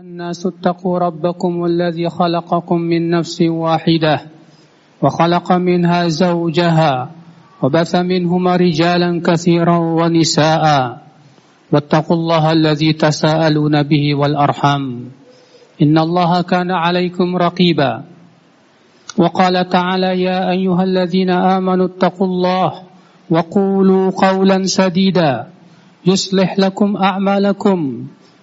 الناس اتقوا ربكم الذي خلقكم من نفس واحدة وخلق منها زوجها وبث منهما رجالا كثيرا ونساء واتقوا الله الذي تساءلون به والأرحم إن الله كان عليكم رقيبا. وقال تعالى يا أيها الذين آمنوا اتقوا الله وقولوا قولا سديدا يصلح لكم أعمالكم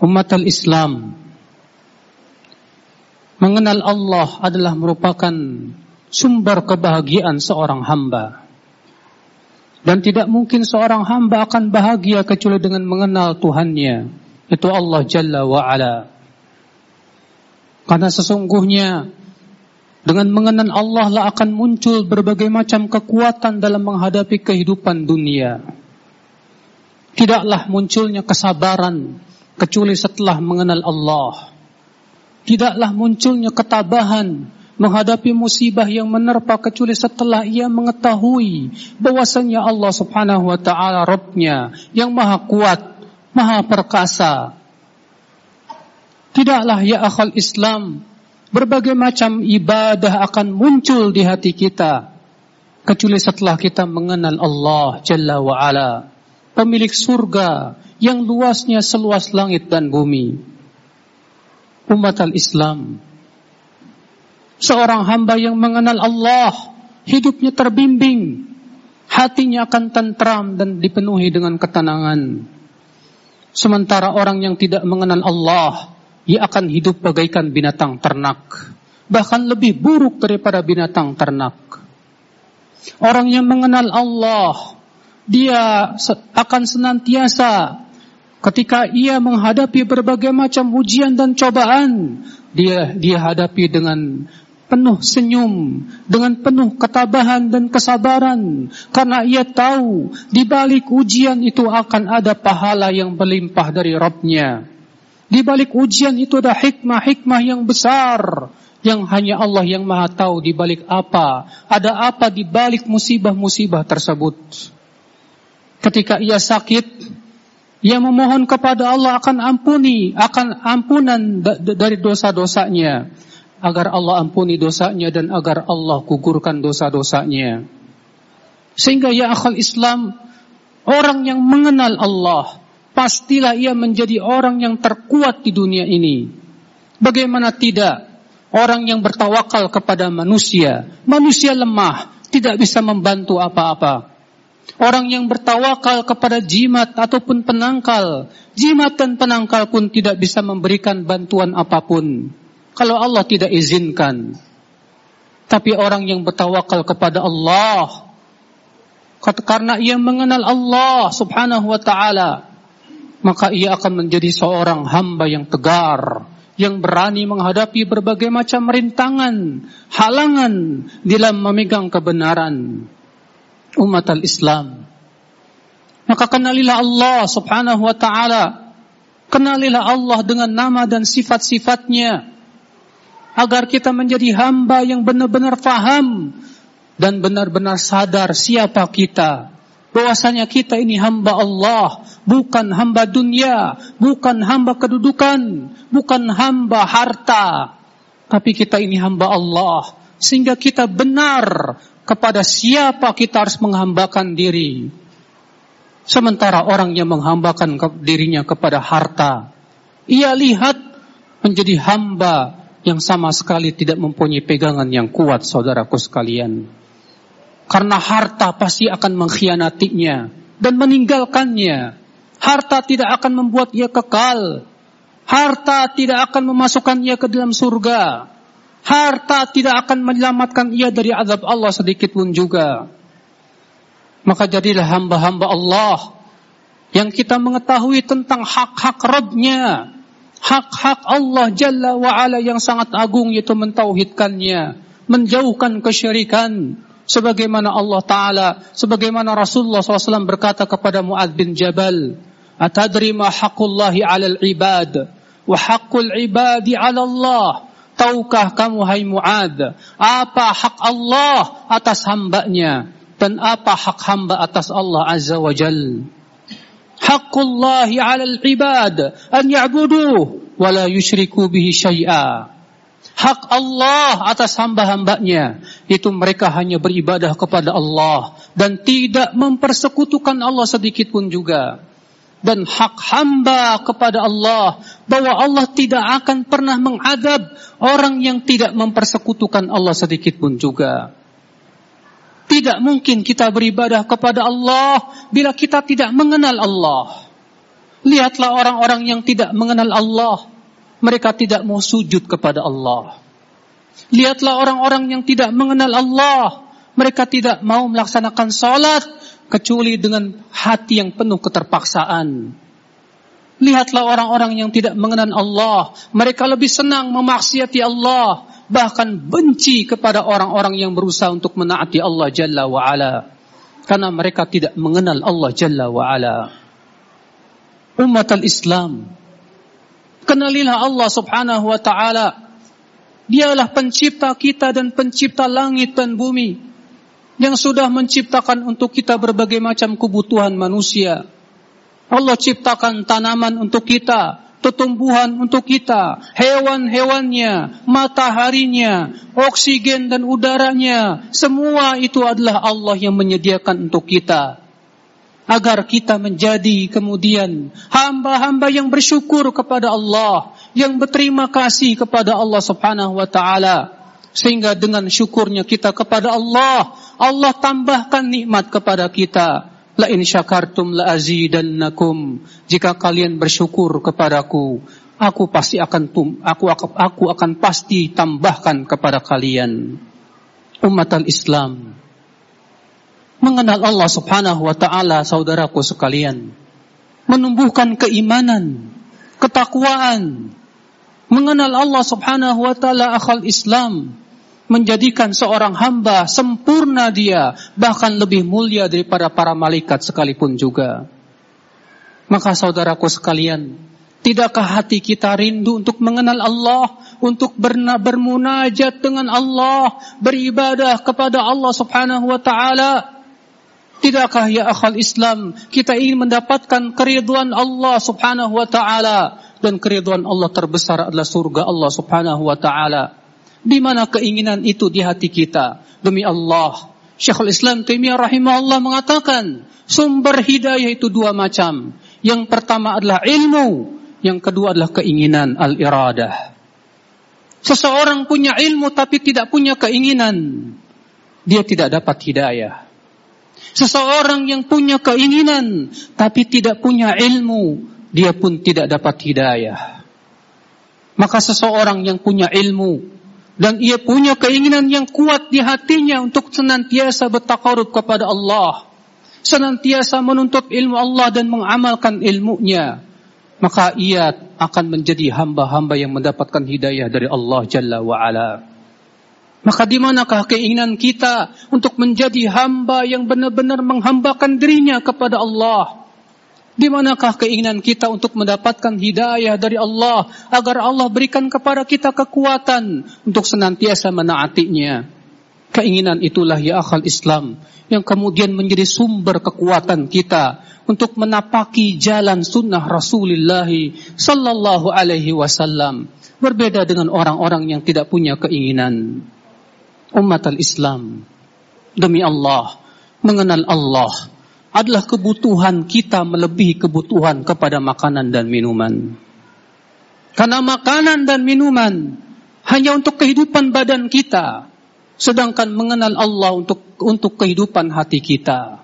Umat Islam mengenal Allah adalah merupakan sumber kebahagiaan seorang hamba. Dan tidak mungkin seorang hamba akan bahagia kecuali dengan mengenal Tuhannya, itu Allah Jalla wa Ala. Karena sesungguhnya dengan mengenal Allah lah akan muncul berbagai macam kekuatan dalam menghadapi kehidupan dunia. Tidaklah munculnya kesabaran, kecuali setelah mengenal Allah. Tidaklah munculnya ketabahan menghadapi musibah yang menerpa kecuali setelah ia mengetahui bahwasanya Allah Subhanahu wa taala Rabbnya yang maha kuat, maha perkasa. Tidaklah ya akhal Islam berbagai macam ibadah akan muncul di hati kita kecuali setelah kita mengenal Allah Jalla wa ala, pemilik surga yang luasnya seluas langit dan bumi. Umat al-Islam. Seorang hamba yang mengenal Allah, hidupnya terbimbing, hatinya akan tentram dan dipenuhi dengan ketenangan. Sementara orang yang tidak mengenal Allah, ia akan hidup bagaikan binatang ternak, bahkan lebih buruk daripada binatang ternak. Orang yang mengenal Allah, dia akan senantiasa Ketika ia menghadapi berbagai macam ujian dan cobaan, dia dia hadapi dengan penuh senyum, dengan penuh ketabahan dan kesabaran, karena ia tahu di balik ujian itu akan ada pahala yang berlimpah dari Rabbnya. Di balik ujian itu ada hikmah-hikmah yang besar, yang hanya Allah yang maha tahu di balik apa, ada apa di balik musibah-musibah tersebut. Ketika ia sakit, ia memohon kepada Allah akan ampuni, akan ampunan dari dosa-dosanya. Agar Allah ampuni dosanya dan agar Allah gugurkan dosa-dosanya. Sehingga ya akal Islam, orang yang mengenal Allah, pastilah ia menjadi orang yang terkuat di dunia ini. Bagaimana tidak? Orang yang bertawakal kepada manusia, manusia lemah, tidak bisa membantu apa-apa. Orang yang bertawakal kepada jimat ataupun penangkal, jimat dan penangkal pun tidak bisa memberikan bantuan apa pun. Kalau Allah tidak izinkan. Tapi orang yang bertawakal kepada Allah, karena ia mengenal Allah subhanahu wa ta'ala, maka ia akan menjadi seorang hamba yang tegar, yang berani menghadapi berbagai macam rintangan, halangan dalam memegang kebenaran umat al-Islam. Maka kenalilah Allah subhanahu wa ta'ala. Kenalilah Allah dengan nama dan sifat-sifatnya. Agar kita menjadi hamba yang benar-benar faham. Dan benar-benar sadar siapa kita. Bahwasanya kita ini hamba Allah. Bukan hamba dunia. Bukan hamba kedudukan. Bukan hamba harta. Tapi kita ini hamba Allah. Sehingga kita benar kepada siapa kita harus menghambakan diri. Sementara orang yang menghambakan dirinya kepada harta, ia lihat menjadi hamba yang sama sekali tidak mempunyai pegangan yang kuat, saudaraku sekalian. Karena harta pasti akan mengkhianatinya dan meninggalkannya. Harta tidak akan membuat ia kekal. Harta tidak akan memasukkan ia ke dalam surga. Harta tidak akan menyelamatkan ia dari azab Allah sedikit pun juga. Maka jadilah hamba-hamba Allah yang kita mengetahui tentang hak-hak Rabbnya. hak-hak Allah Jalla wa'ala yang sangat agung yaitu mentauhidkannya, menjauhkan kesyirikan, sebagaimana Allah Ta'ala, sebagaimana Rasulullah SAW berkata kepada Mu'ad bin Jabal, Atadri ma haqqullahi alal ibad, wa haqqul ibadi ala Allah. Tahukah kamu hai Mu'ad, apa hak Allah atas hambanya, dan apa hak hamba atas Allah Azza wa Jalla? haqqullahi 'alal ibad an ya'buduh wa la yusyriku bihi syai'a. Hak Allah atas hamba-hambanya itu mereka hanya beribadah kepada Allah dan tidak mempersekutukan Allah sedikit pun juga. Dan hak hamba kepada Allah bahwa Allah tidak akan pernah mengadab orang yang tidak mempersekutukan Allah sedikit pun juga. Tidak mungkin kita beribadah kepada Allah bila kita tidak mengenal Allah. Lihatlah orang-orang yang tidak mengenal Allah. Mereka tidak mau sujud kepada Allah. Lihatlah orang-orang yang tidak mengenal Allah. Mereka tidak mau melaksanakan salat kecuali dengan hati yang penuh keterpaksaan. Lihatlah orang-orang yang tidak mengenal Allah. Mereka lebih senang memaksiati Allah bahkan benci kepada orang-orang yang berusaha untuk menaati Allah Jalla wa Ala karena mereka tidak mengenal Allah Jalla wa Ala umat al-Islam kenalilah Allah Subhanahu wa taala dialah pencipta kita dan pencipta langit dan bumi yang sudah menciptakan untuk kita berbagai macam kebutuhan manusia Allah ciptakan tanaman untuk kita tumbuhan untuk kita, hewan-hewannya, mataharinya, oksigen dan udaranya, semua itu adalah Allah yang menyediakan untuk kita. Agar kita menjadi kemudian hamba-hamba yang bersyukur kepada Allah, yang berterima kasih kepada Allah Subhanahu wa taala. Sehingga dengan syukurnya kita kepada Allah, Allah tambahkan nikmat kepada kita La in syakartum la azidannakum. Jika kalian bersyukur kepadaku, aku pasti akan tum, aku akan aku akan pasti tambahkan kepada kalian. Umat al-Islam mengenal Allah Subhanahu wa taala saudaraku sekalian, menumbuhkan keimanan, ketakwaan, mengenal Allah Subhanahu wa taala akal Islam, menjadikan seorang hamba sempurna dia, bahkan lebih mulia daripada para malaikat sekalipun juga. Maka saudaraku sekalian, tidakkah hati kita rindu untuk mengenal Allah, untuk bermunajat dengan Allah, beribadah kepada Allah Subhanahu wa taala? Tidakkah ya akhal Islam kita ingin mendapatkan keriduan Allah Subhanahu wa taala dan keriduan Allah terbesar adalah surga Allah Subhanahu wa taala. Di mana keinginan itu di hati kita? Demi Allah. Syekhul Islam Taimiyah rahimahullah mengatakan, sumber hidayah itu dua macam. Yang pertama adalah ilmu, yang kedua adalah keinginan al-iradah. Seseorang punya ilmu tapi tidak punya keinginan, dia tidak dapat hidayah. Seseorang yang punya keinginan tapi tidak punya ilmu, dia pun tidak dapat hidayah. Maka seseorang yang punya ilmu dan ia punya keinginan yang kuat di hatinya untuk senantiasa bertakarub kepada Allah, senantiasa menuntut ilmu Allah dan mengamalkan ilmunya, maka ia akan menjadi hamba-hamba yang mendapatkan hidayah dari Allah Jalla wa Ala. Maka di manakah keinginan kita untuk menjadi hamba yang benar-benar menghambakan dirinya kepada Allah? Di manakah keinginan kita untuk mendapatkan hidayah dari Allah agar Allah berikan kepada kita kekuatan untuk senantiasa menaatinya? Keinginan itulah ya akal Islam yang kemudian menjadi sumber kekuatan kita untuk menapaki jalan sunnah Rasulullah sallallahu alaihi wasallam. Berbeda dengan orang-orang yang tidak punya keinginan. Umat al-Islam demi Allah mengenal Allah adalah kebutuhan kita melebihi kebutuhan kepada makanan dan minuman. Karena makanan dan minuman hanya untuk kehidupan badan kita, sedangkan mengenal Allah untuk untuk kehidupan hati kita.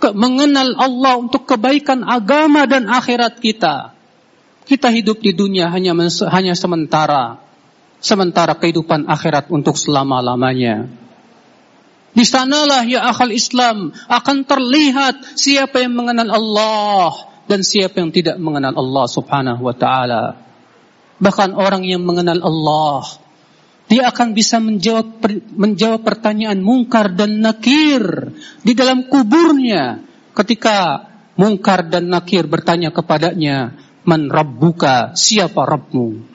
Ke, mengenal Allah untuk kebaikan agama dan akhirat kita. Kita hidup di dunia hanya hanya sementara, sementara kehidupan akhirat untuk selama-lamanya. Di sanalah ya akal Islam akan terlihat siapa yang mengenal Allah dan siapa yang tidak mengenal Allah Subhanahu wa taala. Bahkan orang yang mengenal Allah dia akan bisa menjawab menjawab pertanyaan mungkar dan nakir di dalam kuburnya ketika mungkar dan nakir bertanya kepadanya, "Man rabbuka? Siapa Rabbmu?"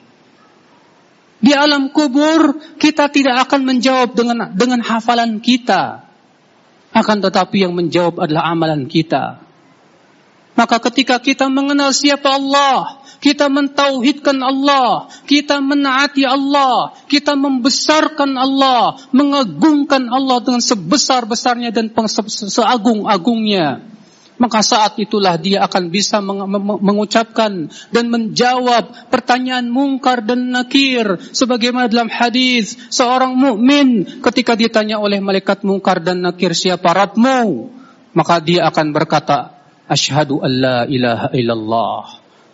Di alam kubur kita tidak akan menjawab dengan dengan hafalan kita. Akan tetapi yang menjawab adalah amalan kita. Maka ketika kita mengenal siapa Allah, kita mentauhidkan Allah, kita menaati Allah, kita membesarkan Allah, mengagungkan Allah dengan sebesar-besarnya dan seagung-agungnya. Maka saat itulah dia akan bisa mengucapkan dan menjawab pertanyaan mungkar dan nakir sebagaimana dalam hadis seorang mukmin ketika ditanya oleh malaikat mungkar dan nakir siapa Rabbmu maka dia akan berkata Ashhadu an la ilaha illallah.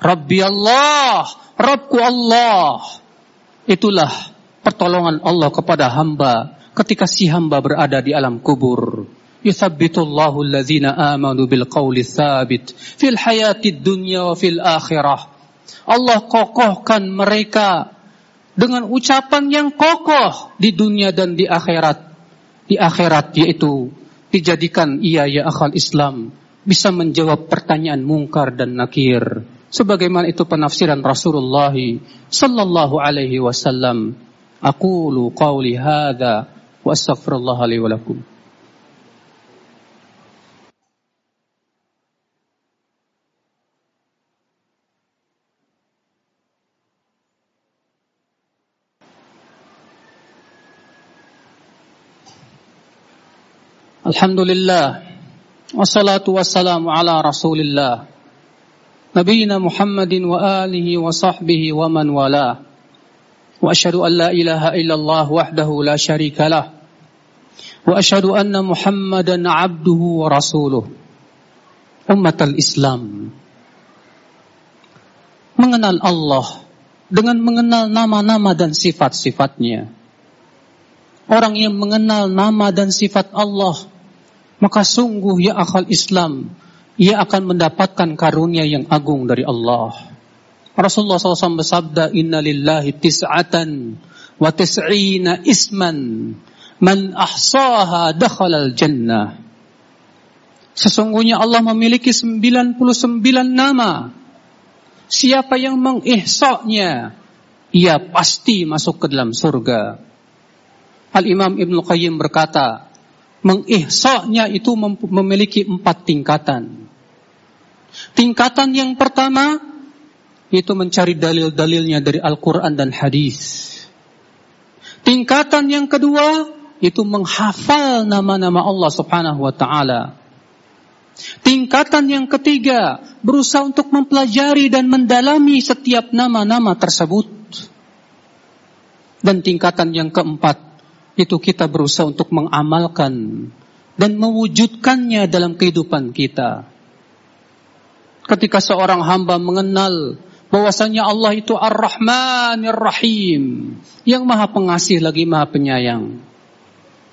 Rabbi Allah, Rabbku Allah. Itulah pertolongan Allah kepada hamba ketika si hamba berada di alam kubur. Yuthabbitullahu alladhina amanu bil qawli thabit fil hayati dunya wa fil akhirah. Allah kokohkan mereka dengan ucapan yang kokoh di dunia dan di akhirat. Di akhirat yaitu dijadikan ia ya akal Islam bisa menjawab pertanyaan mungkar dan nakir. Sebagaimana itu penafsiran Rasulullah sallallahu alaihi wasallam. Aqulu qawli hadha wa astaghfirullah li wa lakum. Alhamdulillah. Wassalatu wassalamu ala rasulillah. Nabiina Muhammadin wa alihi wa sahbihi wa man wala. Wa ashadu an la ilaha illallah wahdahu la sharika lah. Wa ashadu anna Muhammadan abduhu wa Islam. Mengenal Allah Dengan mengenal nama-nama dan sifat-sifatnya. Orang yang mengenal nama dan sifat Allah maka sungguh ya akal Islam, ia akan mendapatkan karunia yang agung dari Allah. Rasulullah SAW bersabda, Inna lillahi tis'atan wa tis'ina isman man ahsaha dakhalal jannah. Sesungguhnya Allah memiliki 99 nama. Siapa yang mengihsaknya, ia pasti masuk ke dalam surga. Al-Imam Ibn Qayyim berkata, mengihsaknya itu memiliki empat tingkatan. Tingkatan yang pertama itu mencari dalil-dalilnya dari Al-Quran dan hadis. Tingkatan yang kedua itu menghafal nama-nama Allah Subhanahu wa taala. Tingkatan yang ketiga berusaha untuk mempelajari dan mendalami setiap nama-nama tersebut. Dan tingkatan yang keempat itu kita berusaha untuk mengamalkan dan mewujudkannya dalam kehidupan kita. Ketika seorang hamba mengenal bahwasanya Allah itu Ar-Rahmanir Rahim, yang Maha Pengasih lagi Maha Penyayang,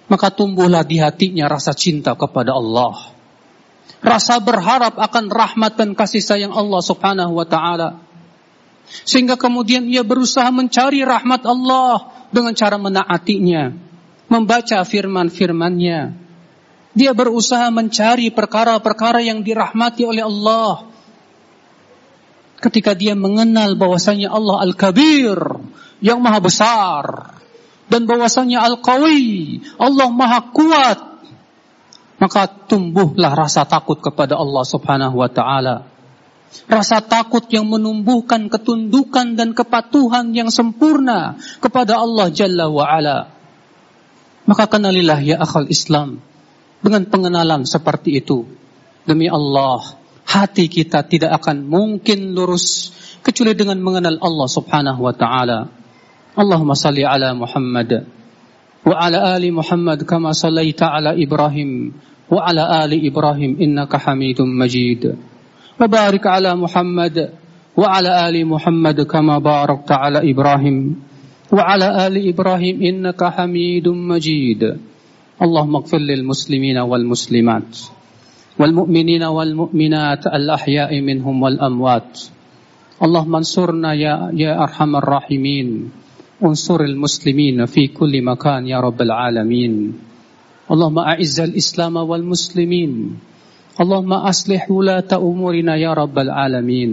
maka tumbuhlah di hatinya rasa cinta kepada Allah. Rasa berharap akan rahmat dan kasih sayang Allah Subhanahu wa taala. Sehingga kemudian ia berusaha mencari rahmat Allah dengan cara menaatinya, membaca firman-firmannya. Dia berusaha mencari perkara-perkara yang dirahmati oleh Allah. Ketika dia mengenal bahwasanya Allah Al-Kabir, yang maha besar. Dan bahwasanya Al-Qawi, Allah maha kuat. Maka tumbuhlah rasa takut kepada Allah subhanahu wa ta'ala. Rasa takut yang menumbuhkan ketundukan dan kepatuhan yang sempurna kepada Allah Jalla wa'ala. Maka kenalilah ya akal Islam dengan pengenalan seperti itu. Demi Allah, hati kita tidak akan mungkin lurus kecuali dengan mengenal Allah Subhanahu wa taala. Allahumma salli ala Muhammad wa ala ali Muhammad kama sallaita ala Ibrahim wa ala ali Ibrahim innaka Hamidum Majid. Wa barik ala Muhammad wa ala ali Muhammad kama barakta ala Ibrahim وعلى آل إبراهيم إنك حميد مجيد اللهم اغفر للمسلمين والمسلمات والمؤمنين والمؤمنات الأحياء منهم والأموات اللهم انصرنا يا, يا أرحم الراحمين انصر المسلمين في كل مكان يا رب العالمين اللهم أعز الإسلام والمسلمين اللهم أصلح ولاة أمورنا يا رب العالمين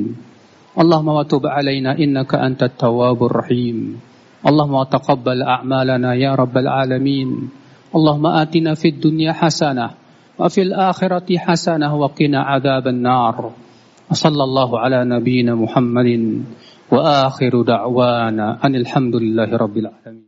اللهم وتب علينا إنك أنت التواب الرحيم اللهم تقبل أعمالنا يا رب العالمين. اللهم آتنا في الدنيا حسنة وفي الآخرة حسنة وقنا عذاب النار. وصلى الله على نبينا محمد وآخر دعوانا أن الحمد لله رب العالمين.